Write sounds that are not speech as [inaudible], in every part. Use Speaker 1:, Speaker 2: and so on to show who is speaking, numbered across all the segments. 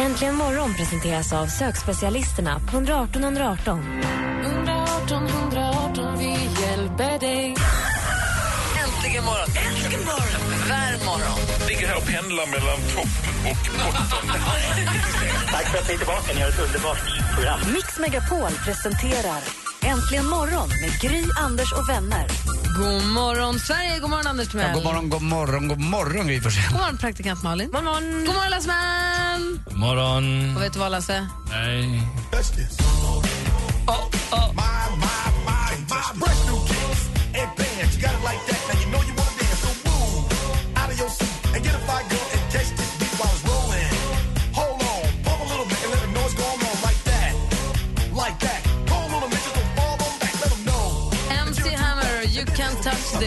Speaker 1: Äntligen morgon presenteras av sökspecialisterna på 118 118.
Speaker 2: 118 118, vi hjälper dig.
Speaker 3: Äntligen morgon! Äntligen morgon! Värm morgon!
Speaker 4: ligger här och pendlar mellan topp och botten. [laughs]
Speaker 5: Tack för att ni är tillbaka. Ni har ett underbart program.
Speaker 1: Mix Megapol presenterar Äntligen morgon med Gry, Anders och vänner.
Speaker 2: God morgon, Sverige. God morgon, Anders Timell.
Speaker 6: Ja, god morgon, god morgon, god morgon Gry Forssell.
Speaker 2: God morgon, praktikant Malin. God morgon, god morgon Lassman.
Speaker 6: God morgon.
Speaker 2: Och vet du vad, Lasse?
Speaker 6: Nej.
Speaker 2: MC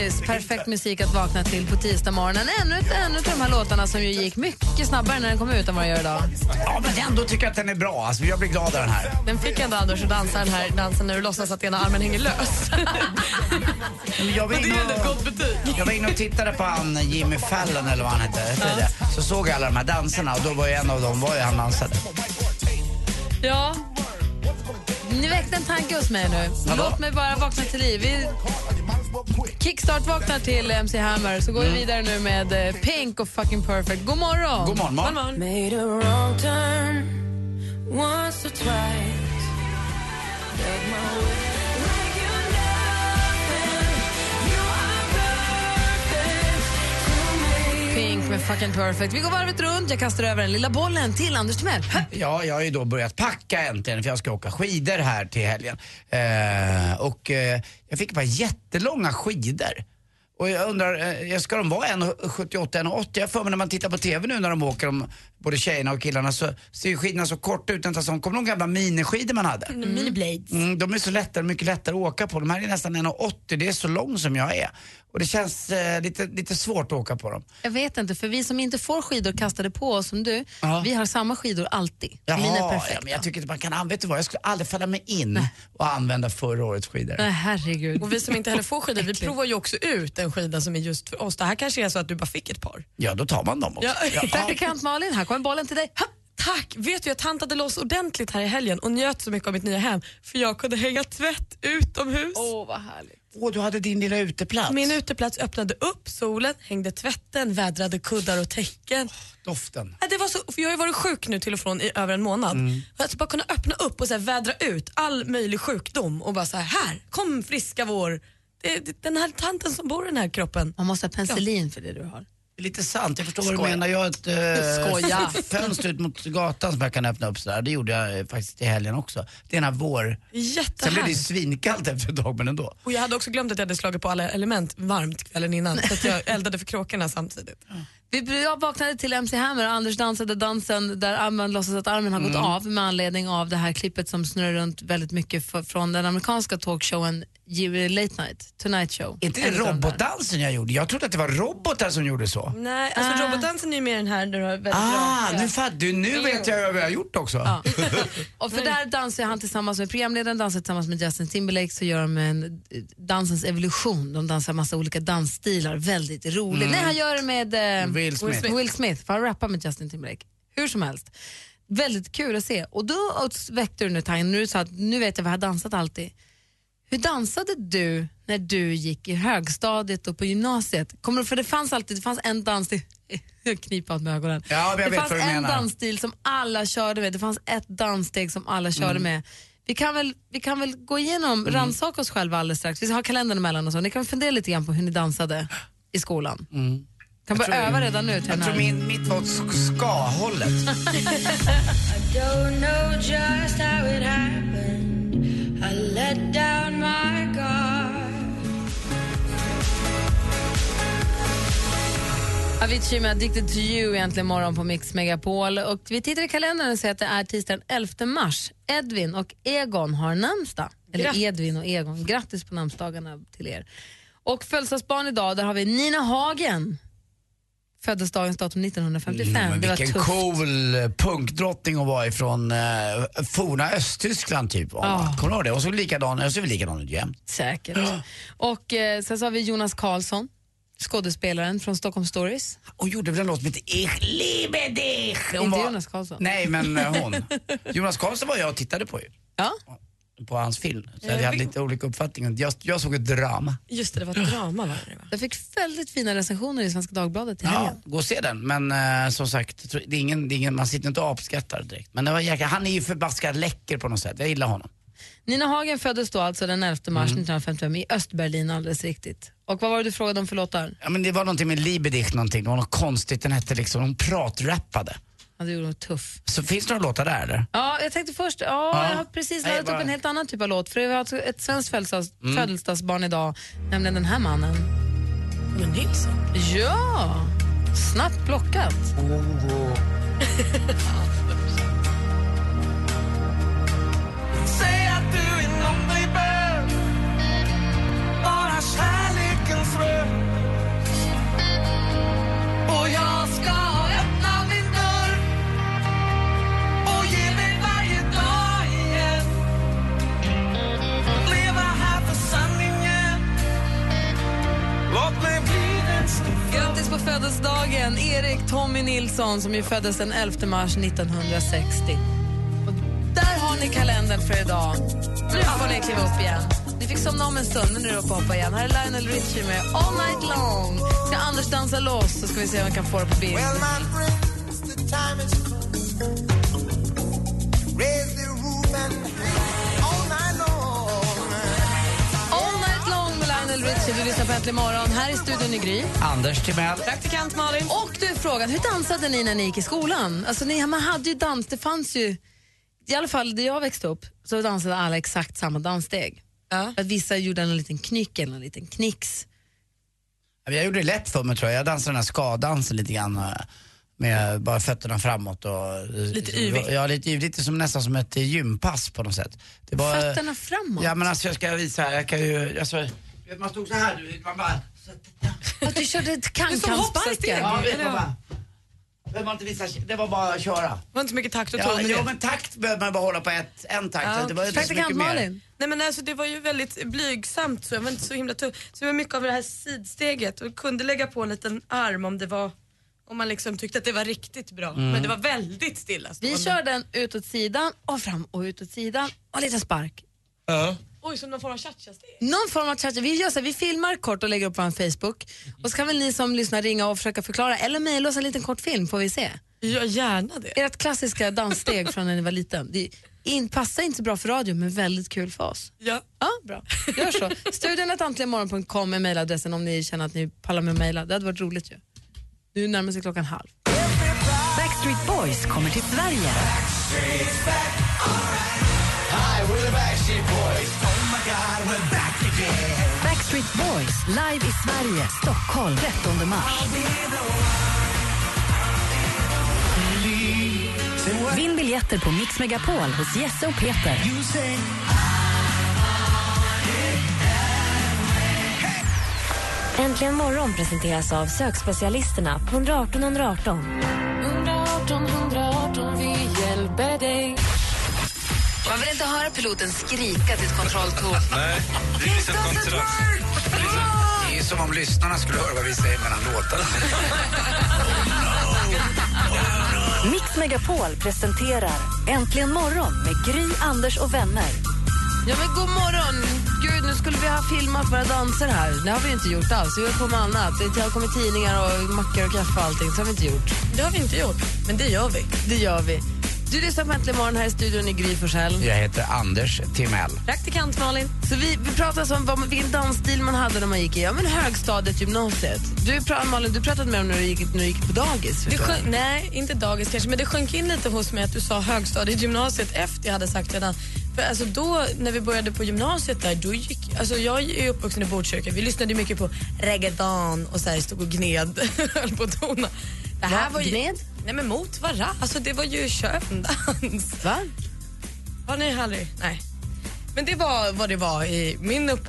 Speaker 2: This. Perfekt musik att vakna till på tisdag morgonen. Ännu ett, ännu ett av de här låtarna som ju gick mycket snabbare när den kom ut än vad den gör idag.
Speaker 6: Ja, men jag ändå tycker att den är bra. Alltså, jag blir glad av den här.
Speaker 7: Den fick ändå Anders att dansa den här dansen när du låtsas att ena armen hänger lös. [laughs]
Speaker 6: Jag var, inne och, jag var inne och tittade på han Jimmy Fallon eller vad han hette. det. Så såg jag alla de här danserna och då var ju en av dem var ju han dansade.
Speaker 2: Ja. Ni väckte en tanke hos mig nu. Låt mig bara vakna till liv. Vi kickstart vaknar till MC Hammer så går vi vidare nu med eh, Pink och Fucking Perfect. God morgon!
Speaker 6: God morgon, morgon.
Speaker 2: Made a wrong turn once or twice Pink med Fucking Perfect. Vi går varvet runt. Jag kastar över den lilla bollen till Anders Timell.
Speaker 6: Ja, jag har ju då börjat packa äntligen för jag ska åka skidor här till helgen. Eh, och eh, jag fick bara jättelånga skidor. Och jag undrar, eh, ska de vara 1,78, 1,80? Jag har för mig när man tittar på TV nu när de åker, de, både tjejerna och killarna, så ser ju skidorna så korta ut. Nästan som, kommer de gamla miniskidor man hade?
Speaker 7: Mini-blades.
Speaker 6: Mm, de är så lättare, mycket lättare att åka på. De här är nästan 1,80, det är så lång som jag är. Och det känns eh, lite, lite svårt att åka på dem.
Speaker 2: Jag vet inte, för vi som inte får skidor kastade på oss som du,
Speaker 6: Ja.
Speaker 2: vi har samma skidor alltid. Mina är
Speaker 6: ja,
Speaker 2: perfekta.
Speaker 6: men jag tycker inte man kan använda, vet du vad, jag skulle aldrig falla mig in och använda förra årets skidor.
Speaker 2: Nej, herregud.
Speaker 7: Och vi som inte heller får skidor, vi provar ju också ut en skida som är just för oss. Det här kanske är så att du bara fick ett par.
Speaker 6: Ja, då tar man dem också.
Speaker 7: Ja.
Speaker 2: Praktikant Malin, här kommer bollen till dig. Ha!
Speaker 7: Tack! Vet du, jag tantade loss ordentligt här i helgen och njöt så mycket av mitt nya hem för jag kunde hänga tvätt utomhus.
Speaker 2: Åh, vad härligt.
Speaker 6: Åh, du hade din lilla uteplats.
Speaker 7: Min uteplats öppnade upp, solen, hängde tvätten, vädrade kuddar och täcken.
Speaker 6: Doften.
Speaker 7: Ja, Det var så, för jag har ju varit sjuk nu till och från i över en månad. Att bara kunna öppna upp och så här vädra ut all möjlig sjukdom och bara så här, här kom friska vår. Det, det, den här tanten som bor i den här kroppen.
Speaker 2: Man måste ha penicillin för det du har.
Speaker 6: Det är lite sant, jag förstår vad du
Speaker 7: Skoja.
Speaker 6: menar. Jag har ett eh,
Speaker 2: Skoja. [laughs]
Speaker 6: fönster ut mot gatan som jag kan öppna upp sådär. Det gjorde jag eh, faktiskt i helgen också. Det är en vår. Sen blev det svinkallt efter ett tag, men ändå.
Speaker 7: Och jag hade också glömt att jag hade slagit på alla element varmt kvällen innan så att jag [laughs] eldade för kråkorna samtidigt.
Speaker 2: Vi jag vaknade till MC Hammer och Anders dansade dansen där man låtsas att armen har gått av med anledning av det här klippet som snurrar runt väldigt mycket för, från den amerikanska talkshowen Late Night, Tonight Show.
Speaker 6: Är inte det robotdansen jag gjorde? Jag trodde att det var robotar som gjorde så.
Speaker 7: Nej, alltså
Speaker 2: Ah.
Speaker 7: robotdansen är ju mer den här där du har väldigt
Speaker 6: Ah, nu, fatt, du, nu vet jag vad jag har gjort också.
Speaker 2: Ja. [laughs] och för där dansar han tillsammans med programledaren, dansar tillsammans med Justin Timberlake så gör de en eh, dansens evolution. De dansar massa olika dansstilar, väldigt roligt. Nej, han gör det med eh,
Speaker 6: Will Smith.
Speaker 2: Will Smith, för han rappar med Justin Timberlake. Hur som helst. Väldigt kul att se. Och då väckte du nu tanken, nu, sa att nu vet jag vad jag har dansat alltid. Hur dansade du när du gick i högstadiet och på gymnasiet? Kommer du, för det fanns alltid det fanns en dansstil, jag [laughs] kniper med ögonen.
Speaker 6: Ja,
Speaker 2: det
Speaker 6: vet
Speaker 2: fanns en
Speaker 6: menar.
Speaker 2: dansstil som alla körde med, det fanns ett danssteg som alla körde
Speaker 6: Mm.
Speaker 2: med. Vi kan, väl, vi kan väl gå igenom, rannsaka oss själva alldeles strax. Vi har kalendern emellan och så. Ni kan fundera lite grann på hur ni dansade i skolan. Kan börja öva redan nu
Speaker 6: Jag tror min, mitt var åt sk- ska-hållet. [laughs]
Speaker 2: Don't know just how it happened. I let down Avicii med Addicted to you egentligen morgon på Mix Megapol. Och vi tittar i kalendern och ser att det är tisdagen 11 mars. Edvin och Egon har namnsdag. Eller
Speaker 7: Grattis.
Speaker 2: Edvin och Egon. Grattis på namnsdagarna till er. Och födelsedagsbarn idag, där har vi Nina Hagen. Föddes dagens datum 1955.
Speaker 6: Mm,
Speaker 2: det var
Speaker 6: vilken
Speaker 2: tufft.
Speaker 6: cool eh, punkdrottning hon var ifrån eh, forna Östtyskland typ.
Speaker 2: Ja.
Speaker 6: Kommer du ihåg det? Hon såg likadan, jag väl likadan ut jämt.
Speaker 2: Säkert. [gasps] Och eh, sen så har vi Jonas Karlsson, skådespelaren från Stockholm Stories.
Speaker 6: Hon gjorde väl en låt som heter Ich liebe dich. Hon
Speaker 2: Inte
Speaker 6: var-
Speaker 2: Jonas Karlsson.
Speaker 6: Nej, men eh, hon. [laughs] Jonas Karlsson var jag och tittade på ju.
Speaker 2: Ja.
Speaker 6: På hans film. Så
Speaker 7: Ja,
Speaker 6: vi hade
Speaker 7: vi-
Speaker 6: lite olika uppfattningar. Jag, jag såg ett drama.
Speaker 7: Just det, det var ett drama var det va?
Speaker 2: Jag fick väldigt fina recensioner i Svenska Dagbladet i
Speaker 6: Ja, gå och se den. Men eh, som sagt, jag det är ingen, det är ingen, man sitter inte och apskattar direkt. Men det var jäkla, han är ju förbaskat läcker på något sätt. Jag gillar honom.
Speaker 2: Nina Hagen föddes då alltså den 11 mars 1955 i Östberlin alldeles riktigt. Och vad var det du frågade om för låtar?
Speaker 6: Ja, men det var någonting med Liebedich någonting. Det var något konstigt. Den hette liksom, hon pratrappade.
Speaker 2: Ja, du gjorde tuff.
Speaker 6: Så finns det några låtar där eller?
Speaker 2: Ja, jag tänkte först, ja,
Speaker 6: Ja.
Speaker 2: jag har precis laddat
Speaker 6: bara-
Speaker 2: upp en helt annan typ av låt. För vi har alltså ett svenskt födelsedags, födelsedagsbarn idag, nämligen den här mannen.
Speaker 7: Men Nilsson?
Speaker 2: Ja, snabbt plockat.
Speaker 8: Säg [laughs] Och jag ska öppna min dörr och ge mig varje dag igen Leva här för sanningen Låt mig bli den som
Speaker 2: Grattis på födelsedagen, Erik Tommy Nilsson som ju föddes den 11 mars 1960. Och där har ni kalendern för idag. Nu får ni kliva upp igen. Ni fick somna om en stund, men nu är det upp och hoppa igen. Här är Lionel Richie med All Night Long. Ska Anders dansa loss så ska vi se om vi kan få det på bild.
Speaker 8: Well,
Speaker 2: Richie. Du lyssnar på Äntligen morgon. Här i studion i Gry.
Speaker 6: Anders Timell.
Speaker 7: Praktikant Malin.
Speaker 2: Och du frågan, hur dansade ni när ni gick i skolan? Alltså ni, man hade ju dans, det fanns ju, i alla fall där jag växte upp, så dansade alla exakt samma danssteg.
Speaker 7: Ja.
Speaker 2: Att vissa gjorde en liten knyck eller en liten knix.
Speaker 6: Jag gjorde det lätt för mig tror jag. Jag dansade den här skadansen lite grann. eh, Med bara fötterna framåt och...
Speaker 7: Lite yvigt.
Speaker 6: Ja, lite yvigt. Lite som nästan som ett eh, gympass på något sätt. Var,
Speaker 2: Fötterna framåt?
Speaker 6: Ja men alltså jag ska visa här. Jag kan ju... Alltså, man stod så här du vet, man bara...
Speaker 2: Att du körde ett kan-kan-sparken?
Speaker 6: Ja, vet, man bara... Det var inte visa, det var bara att köra.
Speaker 7: Det var inte så mycket takt och
Speaker 6: Ja,
Speaker 7: ton
Speaker 6: jo,
Speaker 7: det.
Speaker 6: men takt behöver man bara hålla på ett, en takt.
Speaker 7: Ja.
Speaker 6: Det var inte så mycket mer.
Speaker 2: Malin?
Speaker 7: Nej men alltså det var ju väldigt blygsamt så jag var inte så himla tuff. Så det var mycket av det här sidsteget och kunde lägga på en liten arm om det var om man liksom tyckte att det var riktigt bra.
Speaker 6: Mm.
Speaker 7: Men det var väldigt stilla.
Speaker 2: Vi kör den utåt sidan och fram och utåt sidan och lite spark.
Speaker 7: Oj, som någon form av cha-cha-steg.
Speaker 2: Någon form av chacha. Vi, gör så här, vi filmar kort och lägger upp på vår Facebook. Och så kan väl ni som lyssnar ringa och försöka förklara eller mejla oss en liten kort film får vi se.
Speaker 7: Ja, gärna det.
Speaker 2: Ert klassiska danssteg från när ni var liten. Det in, passar inte så bra för radio men väldigt kul för oss.
Speaker 7: Ja.
Speaker 2: Ja, bra. Gör så. Studionetantligenmorgon.com är mejladressen om ni känner att ni pallar med att mejla. Det hade varit roligt ju. Nu närmar sig klockan halv.
Speaker 1: Backstreet Boys kommer till Sverige. Backstreet Boys live i Sverige, Stockholm 13 mars. Vinn biljetter på Mix Megapol hos Jesse och Peter.
Speaker 9: Äntligen morgon presenteras av sökspecialisterna på 118 118.
Speaker 2: 118 118, vi hjälper dig. Man vill inte höra piloten skrika till ett kontrolltorn.
Speaker 4: Nej, det är liksom kontrakt.
Speaker 6: Det är som om lyssnarna skulle höra vad vi säger mellan låtarna.
Speaker 1: Mix Megapol presenterar Äntligen morgon med Gry, Anders och vänner.
Speaker 2: Ja men god morgon! Gud, nu skulle vi ha filmat våra danser här. Det har vi inte gjort alls. Vi har på med annat. Det har kommit tidningar och mackor och kaffe och allting. Så har vi inte gjort.
Speaker 7: Det har vi inte gjort, men det gör vi.
Speaker 2: Det gör vi. Du lyssnar på Äntligen morgon här i studion i Gry Forssell.
Speaker 6: Jag heter Anders Timell.
Speaker 2: Praktikant Malin. Så vi, vi pratade om vad, vilken dansstil man hade när man gick i ja, men högstadiet, gymnasiet. Du, Malin, du pratade med om när du gick, när du gick på dagis.
Speaker 7: Sjönk, nej, inte dagis kanske, men det sjönk in lite hos mig att du sa högstadiet, gymnasiet efter jag hade sagt redan För alltså då, när vi började på gymnasiet där, då gick, alltså jag är uppvuxen i Botkyrka. Vi lyssnade mycket på reggaeton och så här, stod och gned, [laughs] höll på att tona. Det här
Speaker 2: Va?
Speaker 7: var ju,
Speaker 2: Gned?
Speaker 7: Nej men mot varandra. Alltså det var ju köndans.
Speaker 2: Va?
Speaker 7: Har ni aldrig? Nej. Men det var vad det var i min, upp,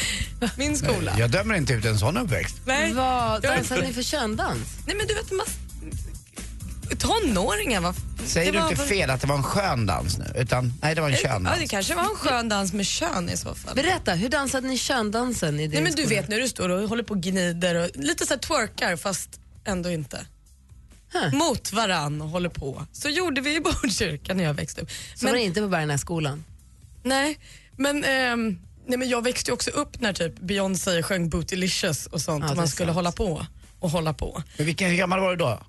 Speaker 7: [laughs] min skola.
Speaker 6: Jag dömer inte ut en sån uppväxt.
Speaker 7: Nej.
Speaker 2: Vad dansade ni för köndans?
Speaker 7: Nej men du vet, man, tonåringar var...
Speaker 6: Säger
Speaker 7: det
Speaker 6: du
Speaker 7: var
Speaker 6: inte fel att det var en skön dans nu? Utan, nej, det var en
Speaker 7: Ja,
Speaker 6: köndans.
Speaker 7: det kanske var en skön dans med kön i så fall.
Speaker 2: Berätta, hur dansade ni köndansen i din
Speaker 7: Nej men du
Speaker 2: skola?
Speaker 7: vet när du står och håller på och gnider och lite så här twerkar fast ändå inte. Mot varann och håller på. Så gjorde vi i [laughs] Botkyrka när jag växte upp.
Speaker 2: Så var det inte på Bergnässkolan?
Speaker 7: Nej, men, ehm, nej, men jag växte ju också upp när typ Beyoncé sjöng Bootylicious och sånt
Speaker 2: Ja,
Speaker 7: och man skulle
Speaker 2: sant.
Speaker 7: hålla på och hålla på.
Speaker 6: Men vilken hur gammal var du då?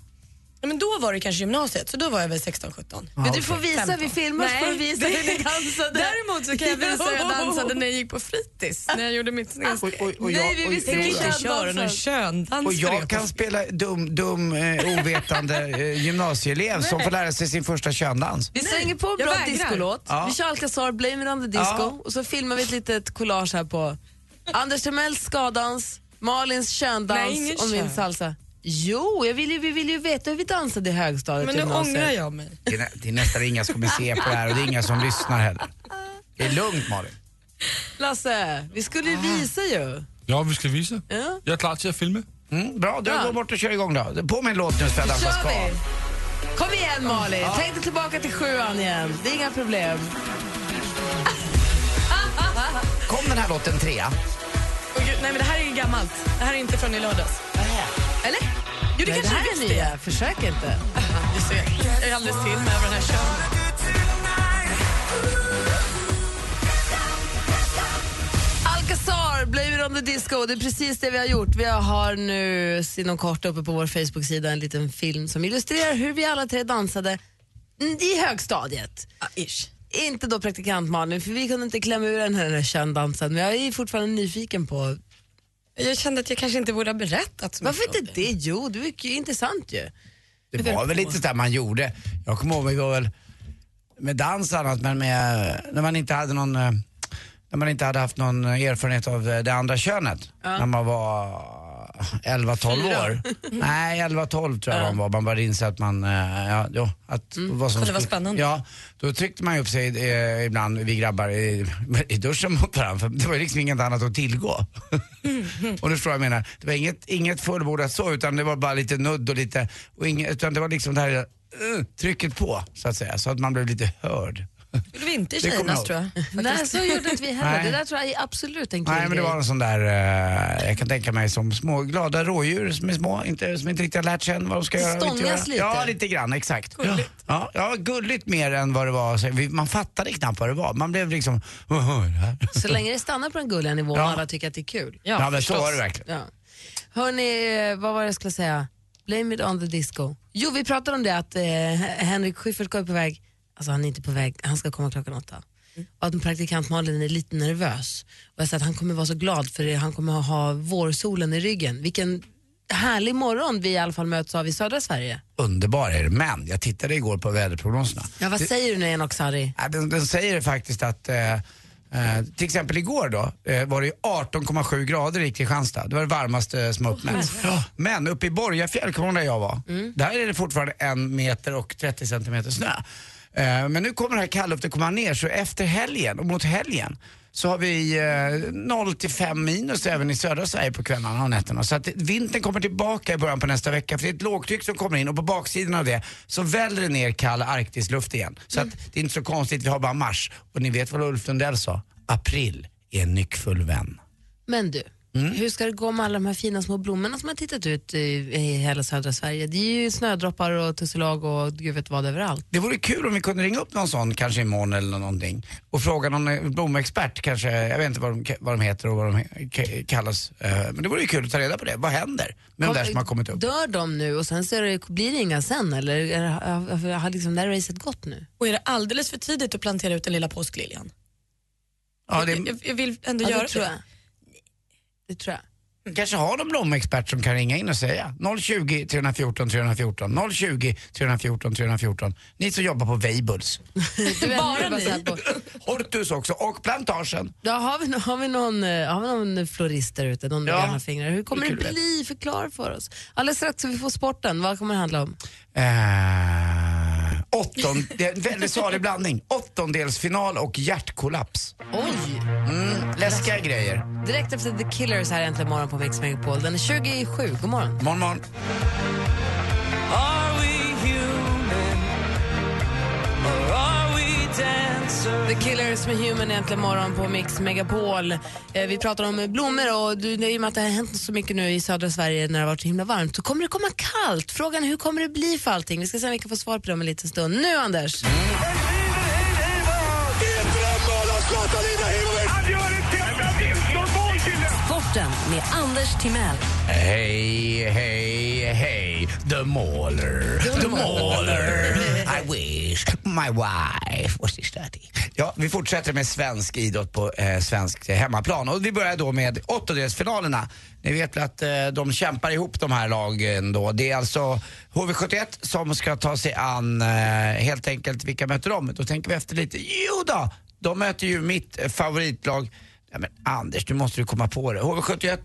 Speaker 7: Nej, men då var det kanske gymnasiet, så då var jag väl 16-17.
Speaker 2: Men du får visa, vi
Speaker 7: 15.
Speaker 2: filmar så
Speaker 7: Nej,
Speaker 2: får du visa hur ni [laughs] dansade.
Speaker 7: Däremot så kan jag visa hur jag dansade när jag gick på fritids, när jag gjorde mitt snedsteg.
Speaker 6: Oj, oj, oj,
Speaker 2: Nej,
Speaker 6: jag-
Speaker 2: vi
Speaker 7: kan
Speaker 2: dig
Speaker 6: oj.
Speaker 7: inte köra någon köndans
Speaker 6: Och jag kan spela dum, dum eh, ovetande eh, gymnasieelev som får lära sig sin första köndans.
Speaker 2: Vi slänger på bra discolåt.
Speaker 6: Ja.
Speaker 2: Vi kör Alcazar, Blame it on the disco.
Speaker 6: Ja.
Speaker 2: Och så filmar vi ett litet collage här på Anders Timells skadans, Malins köndans
Speaker 7: Nej,
Speaker 2: och min salsa. Jo, jag vill ju, vi vill ju veta hur vi dansade i högstadiet
Speaker 7: Men nu
Speaker 2: gymnasiet.
Speaker 7: ångrar jag mig.
Speaker 6: Det är, nä- det är nästan inga som kommer se på det här och det är inga som lyssnar heller. Det är lugnt Malin.
Speaker 2: Lasse, vi skulle ju visa ju.
Speaker 10: Ja, vi ska visa.
Speaker 2: Ja.
Speaker 10: Jag är klar till att filma.
Speaker 6: Mm, bra, du
Speaker 2: Bra.
Speaker 6: går bort och kör igång då. På med en låt nu så jag dansar ska.
Speaker 2: vi! Kom igen Malin, tänk dig tillbaka till sjuan igen. Det är inga problem.
Speaker 6: Kom den här låten trea?
Speaker 7: Gud, nej men det här är ju gammalt. Det här är inte från i lördags. Eller? Jo det
Speaker 2: Nej, det
Speaker 7: kanske
Speaker 2: här
Speaker 7: visst
Speaker 2: är nya, försök inte. [laughs]
Speaker 7: Du ser. Jag är alldeles till med över den här kön.
Speaker 2: Alcazar, Blame it on the disco. Det är precis det vi har gjort. Vi har nu inom kort uppe på vår Facebook-sida en liten film som illustrerar hur vi alla tre dansade i högstadiet.
Speaker 7: Ah, ish.
Speaker 2: Inte då praktikant Malin, för vi kunde inte klämma ur den här, den här köndansen. Men jag är fortfarande nyfiken på...
Speaker 7: Jag kände att jag kanske inte borde ha berättat så
Speaker 2: Varför
Speaker 7: mycket
Speaker 2: inte
Speaker 7: om
Speaker 2: det? Jo, du är ju intressant ju.
Speaker 6: Det var väl lite där man gjorde. Jag kommer ihåg, vi var väl med dans och annat, men med, när man inte hade någon eh, när man inte hade haft någon erfarenhet av det andra könet. När man var 11-12 år. [laughs] Nej, 11-12 tror jag man var. Man började inse att man, eh, ja, jo, att vad som
Speaker 7: Kunde vara
Speaker 6: skulle-
Speaker 7: spännande.
Speaker 6: Ja, då tryckte man ju upp sig eh, ibland, vi grabbar, i, i duschen mot varandra. För det var ju liksom inget annat att tillgå. [laughs] och du förstår vad jag menar. Det var inget, inget fullbordat så, utan det var bara lite nudd och lite, och inget, utan det var liksom det här eh, trycket på, så att säga. Så att man blev lite hörd.
Speaker 7: Det var inte i
Speaker 6: Det kommer
Speaker 7: Kinas tror jag.
Speaker 2: Nej, så gjorde inte vi heller.
Speaker 6: Nej.
Speaker 2: Det där tror jag är absolut en kul
Speaker 6: Nej men det
Speaker 2: grej.
Speaker 6: var en sån där, eh, jag kan tänka mig som små glada rådjur som är små, inte, som inte riktigt har lärt känna vad de ska göra. och inte
Speaker 2: Stångas
Speaker 6: göra.
Speaker 2: lite.
Speaker 6: Ja, lite grann, exakt. Gulligt. Ja, ja, gulligt mer än vad det var. Så vi- Man fattade knappt vad det var. Man blev liksom, vad det här?
Speaker 2: Så länge det stannar på den gulliga nivån och
Speaker 6: Ja.
Speaker 2: alla tycker att det är kul.
Speaker 6: Ja, men så var det verkligen.
Speaker 2: Ja. Hörni, vad var det jag skulle säga? Blame it on the disco. Jo, vi pratade om det att eh, Henrik Schyffert är på väg, alltså han är inte på väg, han ska komma klockan åtta. Och att praktikant Malin är lite nervös. Och jag sa att han kommer vara så glad för det, han kommer ha vårsolen i ryggen. Vilken härlig morgon vi i alla fall möts av i södra Sverige.
Speaker 6: Underbar är det, men jag tittade igår på väderprognoserna.
Speaker 2: Ja, vad
Speaker 6: Det-
Speaker 2: säger du nu Sarri?
Speaker 6: Ja, den, den säger faktiskt att eh, eh, till exempel igår då eh, var det 18,7 grader i Kristianstad. Det var det varmaste som har uppmätts. Ja. Men uppe i Borgafjäll, kommer där jag var? Där är det fortfarande en meter och 30 centimeter snö. Eh, men nu kommer det här kalluften komma ner så efter helgen och mot helgen så har vi eh, 0 till 5 minus även i södra Sverige på kvällarna och nätterna. Så att vintern kommer tillbaka i början på nästa vecka för det är ett lågtryck som kommer in och på baksidan av det så väller det ner kall arktisluft igen. Så att det är inte så konstigt, vi har bara mars. Och ni vet vad Ulf Lundell sa? April är en nyckfull vän.
Speaker 2: Men du,
Speaker 6: Mm.
Speaker 2: hur ska det gå med alla de här fina små blommorna som har tittat ut i, i hela södra Sverige? Det är ju snödroppar och tusselag och gud vet vad överallt.
Speaker 6: Det vore kul om vi kunde ringa upp någon sån kanske imorgon eller någonting och fråga någon eh, blomexpert kanske, jag vet inte vad de, vad de heter och vad de kallas. Eh, Men det vore ju kul att ta reda på det. Vad händer med de där som har kommit upp?
Speaker 2: Dör de nu och sen så är det, blir det inga sen eller är det, har, har liksom det här racet gått nu?
Speaker 7: Och är det alldeles för tidigt att plantera ut den lilla påskliljan?
Speaker 6: Ja, det,
Speaker 7: Jag, jag vill ändå
Speaker 2: Ja,
Speaker 7: göra
Speaker 2: det tror jag. Det tror jag.
Speaker 6: kanske har någon blommexpert som kan ringa in och säga 020 314 314 020 314 314. Ni som jobbar på Weibulls. [laughs]
Speaker 7: Bara ni.
Speaker 6: Hortus också och Plantagen.
Speaker 2: ja, har, vi, har, vi någon, eh, har vi någon florist där ute? Någon med
Speaker 6: Ja.
Speaker 2: gamla fingrar? Hur kommer
Speaker 6: Det
Speaker 2: det bli? Förklara för oss. Alldeles strax ska vi få sporten. Vad kommer det handla om?
Speaker 6: Eh, åtton, det är en väldigt salig blandning. Åttondelsfinal och hjärtkollaps.
Speaker 2: Oj!
Speaker 6: Mm, läskiga grejer.
Speaker 2: Direkt efter The Killers här äntligen morgon på Mix Megapol. Den är 27. God morgon.
Speaker 6: Morgon, morgon.
Speaker 2: The Killers med Human äntligen morgon på Mix Megapol. Eh, vi pratar om blommor och du, i och med att det har hänt så mycket nu i södra Sverige när det har varit så himla varmt så kommer det komma kallt. Frågan är hur kommer det bli för allting? Vi ska se om vi kan få svar på det om en liten stund. Nu Anders!
Speaker 1: Sporten med Anders Timell.
Speaker 6: Hej, hej, hej, the mauler, the mauler. [laughs] I wish my wife was this dirty. Ja, vi fortsätter med svensk idrott på eh, svensk hemmaplan och vi börjar då med åttondelsfinalerna. Ni vet väl att eh, de kämpar ihop de här lagen då. Det är alltså HV71 som ska ta sig an eh, helt enkelt, vilka möter de? Då tänker vi efter lite. Jo då, de möter ju mitt favoritlag. Ja, men Anders, du måste du komma på det. HV71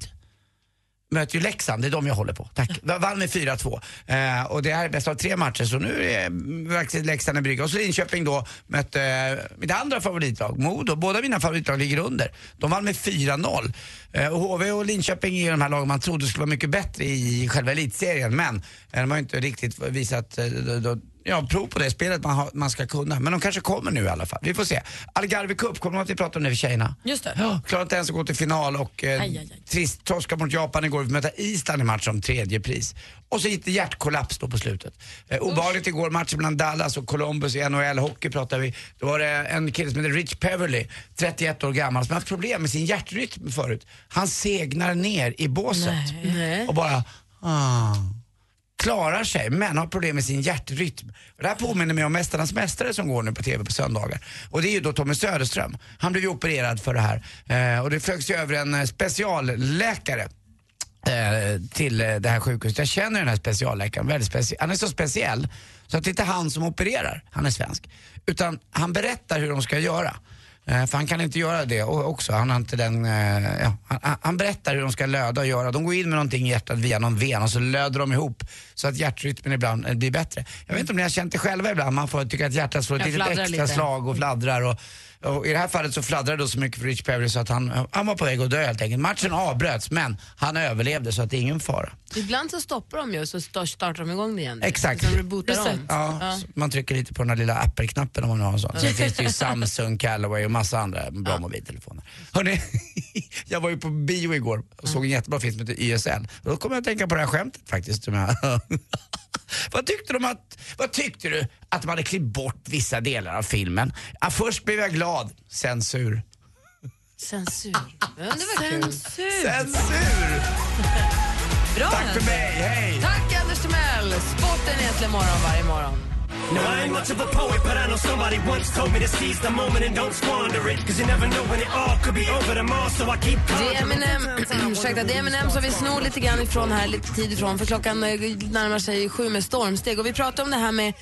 Speaker 6: möter ju Leksand, det är de jag håller på. Tack. Vann med 4-2. Eh, och det här är bäst av tre matcher så nu är verkligen Leksand en brygga. Och så Linköping då mötte eh, mitt andra favoritlag, Modo. Båda mina favoritlag ligger under. De vann med 4-0. Eh, och HV och Linköping är ju de här lagen man trodde skulle vara mycket bättre i själva elitserien. Men eh, de har ju inte riktigt visat eh, då, ja, prov på det spelet man, har, man ska kunna. Men de kanske kommer nu i alla fall. Vi får se. Algarve Cup, kommer att vi pratade om det för tjejerna?
Speaker 7: Just det.
Speaker 6: Ja, klarar inte ens att gå till final och eh,
Speaker 7: Aj, aj, aj.
Speaker 6: trist torska mot Japan igår. Vi mötte Island i match om tredje pris. Och så gick det hjärtkollaps då på slutet. Eh, obehagligt igår, matchen mellan Dallas och Columbus i NHL-hockey pratar vi. Då var det en kille som heter Rich Peverly, 31 år gammal, som haft problem med sin hjärtrytm förut. Han segnar ner i båset
Speaker 2: Nej.
Speaker 6: och bara ah, klarar sig men har problem med sin hjärtrytm. Det här påminner mig om Mästarnas Mästare som går nu på TV på söndagar. Och det är ju då Tommy Söderström. Han blev ju opererad för det här. Eh, och det flögs ju över en eh, specialläkare eh, till eh, det här sjukhuset. Jag känner den här specialläkaren, väldigt specie- han är så speciell så att det är inte han som opererar, han är svensk. Utan han berättar hur de ska göra. För han kan inte göra det också. Han, har inte den, ja, han, han- han berättar hur de ska löda och göra. De går in med någonting i hjärtat via någon ven och så löder de ihop så att hjärtrytmen ibland eh, blir bättre. Jag vet inte om ni har känt det själva ibland. Man får tycka att hjärtat slår ett litet extra
Speaker 2: lite.
Speaker 6: slag och fladdrar. Och, och I det här fallet så fladdrade det så mycket för Rich Perry så att han, han var på väg att dö helt enkelt. Matchen avbröts men han överlevde så att det är ingen fara.
Speaker 2: Ibland så stoppar de ju och så sta- startar de igång det igen.
Speaker 6: Exakt.
Speaker 2: Så rebootar om.
Speaker 6: Ja,
Speaker 2: Ja.
Speaker 6: Man trycker lite på den här lilla Apple-knappen om man har en sån. Sen finns det ju [laughs] Samsung, Callaway och massa andra bra mobiltelefoner. Hörrni, [laughs] jag var ju på bio igår och såg en jättebra film som heter YSL. Då kom jag att tänka på det här skämtet faktiskt. Som jag [laughs] vad, tyckte de att, vad tyckte du att de hade klippt bort vissa delar av filmen? Ja, först blev jag glad, censur.
Speaker 2: Censur. Var kul. Censur.
Speaker 6: Censur!
Speaker 2: Bra
Speaker 6: Tack för mig, hej!
Speaker 2: Tack Anders Timell. Sporten egentligen morgon varje morgon.
Speaker 8: No, I ain't much of a poet, but I know somebody once told me to seize the moment and don't squander it. Cause you never know when it all could be over tomorrow, so I keep
Speaker 2: Det är. Eminem, [clears throat] ursäkta, det är Eminem som vi snor lite grann ifrån här, lite tid ifrån, för klockan eh, närmar sig sju med stormsteg. Och vi pratar om det här med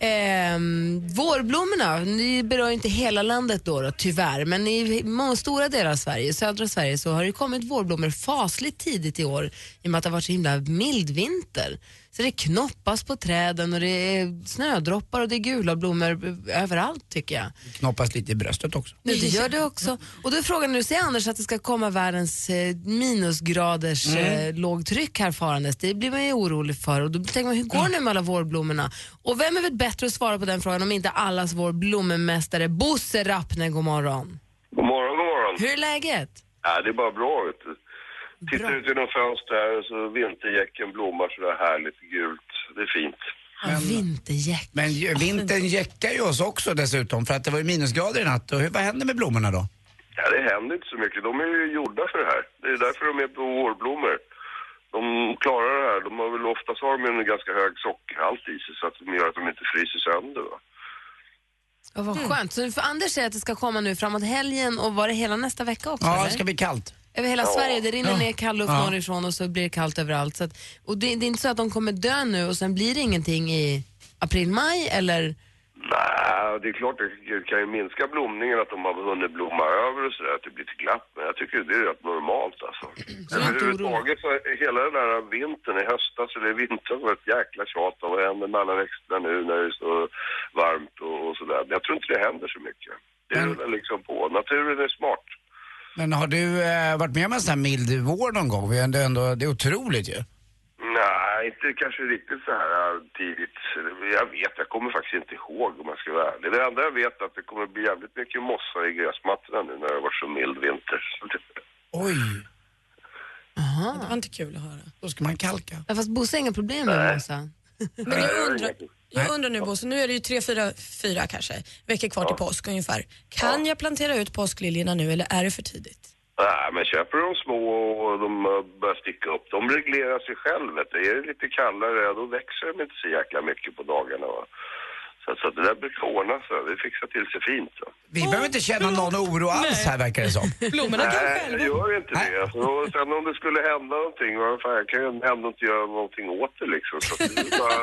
Speaker 2: ehm, vårblommorna. Det berör inte hela landet då, då tyvärr, men i många stora delar av Sverige, södra Sverige, så har det kommit vårblommor fasligt tidigt i år i och med att det har varit så himla mild vinter. Så det knoppas på träden och det är snödroppar och det är gula blommor överallt tycker jag.
Speaker 6: Knoppas lite i bröstet också.
Speaker 2: Nej, det gör det också. Och då är frågan nu, säger Anders att det ska komma världens eh, minusgraders
Speaker 6: Mm.
Speaker 2: eh, lågtryck här farandes. Det blir man ju orolig för. Och då tänker man, hur går det nu med alla vårblommorna? Och vem är väl bättre att svara på den frågan om inte allas vår blommästare Bosse Rappne, god morgon.
Speaker 4: God morgon, god morgon.
Speaker 2: Hur är läget?
Speaker 4: Ja, det är bara bra, vet du. Tittar ut genom fönstret och så vintergäcken blommar sådär härligt gult. Det är fint.
Speaker 2: Ja, Vintergäck.
Speaker 6: Men ju- vintern jäckar ju oss också dessutom för att det var ju minusgrader i natt. Och hur, vad händer med blommorna då?
Speaker 4: Ja, det händer inte så mycket. De är ju gjorda för det här. Det är därför de är på vårblommor. De klarar det här. De har väl oftast har de en ganska hög sockerhalt i sig så att de gör att de inte fryser sönder. Va?
Speaker 2: Ja, vad skönt. Så för Anders säger att det ska komma nu framåt helgen och var det hela nästa vecka också?
Speaker 6: Ja,
Speaker 2: eller?
Speaker 6: det ska bli kallt.
Speaker 2: Över hela
Speaker 4: Ja.
Speaker 2: Sverige, det rinner
Speaker 4: Ja.
Speaker 2: ner kall luft
Speaker 4: Ja.
Speaker 2: norrifrån och så blir det kallt överallt. Så att, och det, det är inte så att de kommer dö nu och sen blir det ingenting i april, maj eller?
Speaker 4: Nej, det är klart det kan ju minska blomningen att de har hunnit blomma över och sådär, att det blir ett glapp. Men jag tycker det är rätt normalt alltså. [clears throat] Överhuvudtaget så hela den där vintern i höstas eller i vintras var ett jäkla tjat om vad händer med alla växterna nu när det är så varmt och, och sådär. Men jag tror inte det händer så mycket. Det rullar liksom på. Naturen är smart.
Speaker 6: Men har du eh, varit med om en sån här mild vår någon gång? Vi är ändå, ändå, det är otroligt ju.
Speaker 4: Nej, inte kanske riktigt så här äh, tidigt. Jag vet, jag kommer faktiskt inte ihåg om jag ska vara ärlig. Det enda jag vet är att det kommer bli jävligt mycket mossa i gräsmattorna nu när det har varit så mild vinter.
Speaker 6: Oj.
Speaker 7: Det var inte kul att höra.
Speaker 6: Då ska man kalka.
Speaker 2: Ja, fast Bosse har inga problem med mossa.
Speaker 7: Men jag undrar, jag undrar nu Bosse, nu är det ju tre, fyra, fyra kanske veckor kvar till påsk ungefär. Kan jag plantera ut påskliljorna nu eller är det för tidigt?
Speaker 4: Nej, men köper de små och de börjar sticka upp, de reglerar sig själv. Vet du. Är det lite kallare, då växer de inte så jäkla mycket på dagarna. Va? Så, så det där brukar ordna sig. Det fixar till sig fint. Va?
Speaker 6: Vi behöver inte känna någon oro alls här verkar det som. [laughs]
Speaker 4: Nej, det gör inte det. Alltså, och sen om det skulle hända någonting, vad fan, jag kan ju ändå inte göra någonting åt det liksom. Så att det är bara,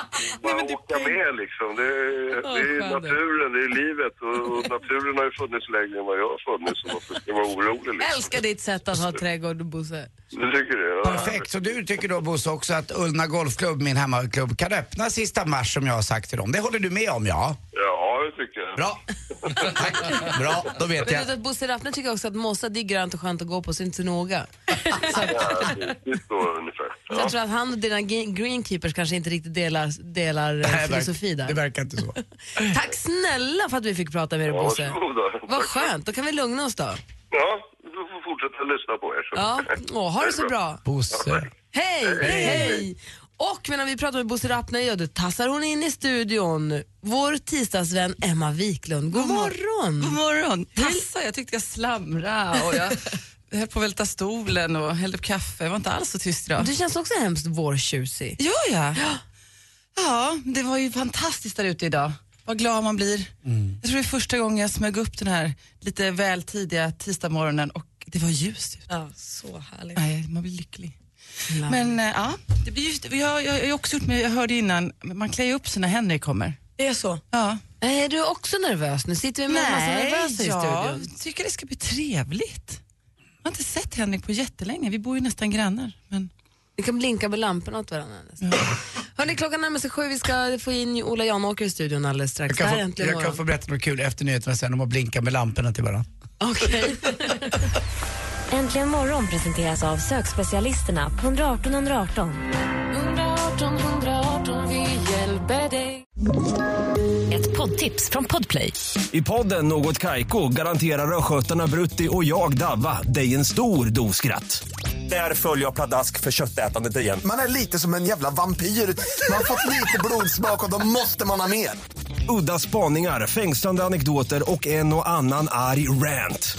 Speaker 4: [laughs] bara åka med liksom. Det, är- det är naturen, det är livet och, och naturen har ju funnits längre än vad jag har funnits. Så varför ska jag vara orolig liksom?
Speaker 2: Älskar ditt sätt att ha trädgård, Bosse.
Speaker 4: Du tycker det? Ja.
Speaker 6: Perfekt, så du tycker då Bosse också att Ullna Golfklubb, min hemmaklubb, kan öppna sista mars som jag har sagt till dem. Det håller du med om ja?
Speaker 4: Ja, det tycker jag.
Speaker 6: Bra. Bra, då vet
Speaker 2: Men
Speaker 6: jag.
Speaker 2: du att Bosse Raffner tycker också att mossa det är grönt och skönt att gå på, så inte så noga.
Speaker 4: Ja, det, det står ungefär.
Speaker 2: Så jag tror att han och dina ge- greenkeepers kanske inte riktigt delar, delar eh,
Speaker 6: Det verkar-
Speaker 2: filosofi där.
Speaker 6: Det verkar inte så. [laughs]
Speaker 2: Tack snälla för att vi fick prata med dig
Speaker 4: Ja,
Speaker 2: Bosse.
Speaker 4: varsågoda.
Speaker 2: Vad skönt, då kan vi lugna oss då.
Speaker 4: Ja, du får fortsätta lyssna på er. Så.
Speaker 2: Ja, Åh, ha det så bra.
Speaker 6: Bosse.
Speaker 2: Hej, hej! Och medan vi pratar med Bosse Rappner, ja, då tassar hon in i studion. Vår tisdagsvän Emma Wiklund. God morgon!
Speaker 10: God morgon. Tassa, jag tyckte jag slamra och jag [laughs] höll på att välta stolen och hällde upp kaffe. Jag var inte alls så tyst idag.
Speaker 2: Du känns också hemskt vårtjusig.
Speaker 10: Ja, ja. Ja, det var ju fantastiskt där ute idag. Vad glad man blir. Jag tror det är första gången jag smög upp den här lite väl tidiga tisdagsmorgonen och det var ljust ute.
Speaker 7: Ja, så härligt.
Speaker 10: Nej, man blir lycklig. Men eh, ja, det blir just, jag, jag, jag har också gjort med, jag hörde innan, man klär ju upp sig när Henrik kommer.
Speaker 7: Det är så?
Speaker 10: Ja.
Speaker 2: Är du också nervös? Nu sitter vi med en massa nervösa i
Speaker 10: jag
Speaker 2: studion.
Speaker 10: tycker det ska bli trevligt. Jag har inte sett Henrik på jättelänge, vi bor ju nästan grannar. Men...
Speaker 2: Vi kan blinka med lamporna åt varandra. nästan. Hörrni, klockan närmar sig sju. Vi ska få in Ola Janåker i studion alldeles strax.
Speaker 6: Jag kan,
Speaker 2: Det här är
Speaker 6: få,
Speaker 2: äntligen
Speaker 6: jag kan
Speaker 2: morgon.
Speaker 6: få berätta något kul efter nyheterna sen om att blinka med lamporna till varandra.
Speaker 2: Okej. [laughs]
Speaker 9: Äntligen morgon presenteras av sökspecialisterna på 118 118.
Speaker 2: 118 118, vi hjälper dig.
Speaker 9: Ett poddtips från Podplay.
Speaker 11: I podden Något Kaiko garanterar östgötarna Brutti och jag, Davva, dig en stor dos skratt. Där följer jag pladask för köttätandet igen.
Speaker 12: Man är lite som en jävla vampyr. Man har fått lite blodsmak och då måste man ha mer.
Speaker 11: Udda spaningar, fängslande anekdoter och en och annan arg rant.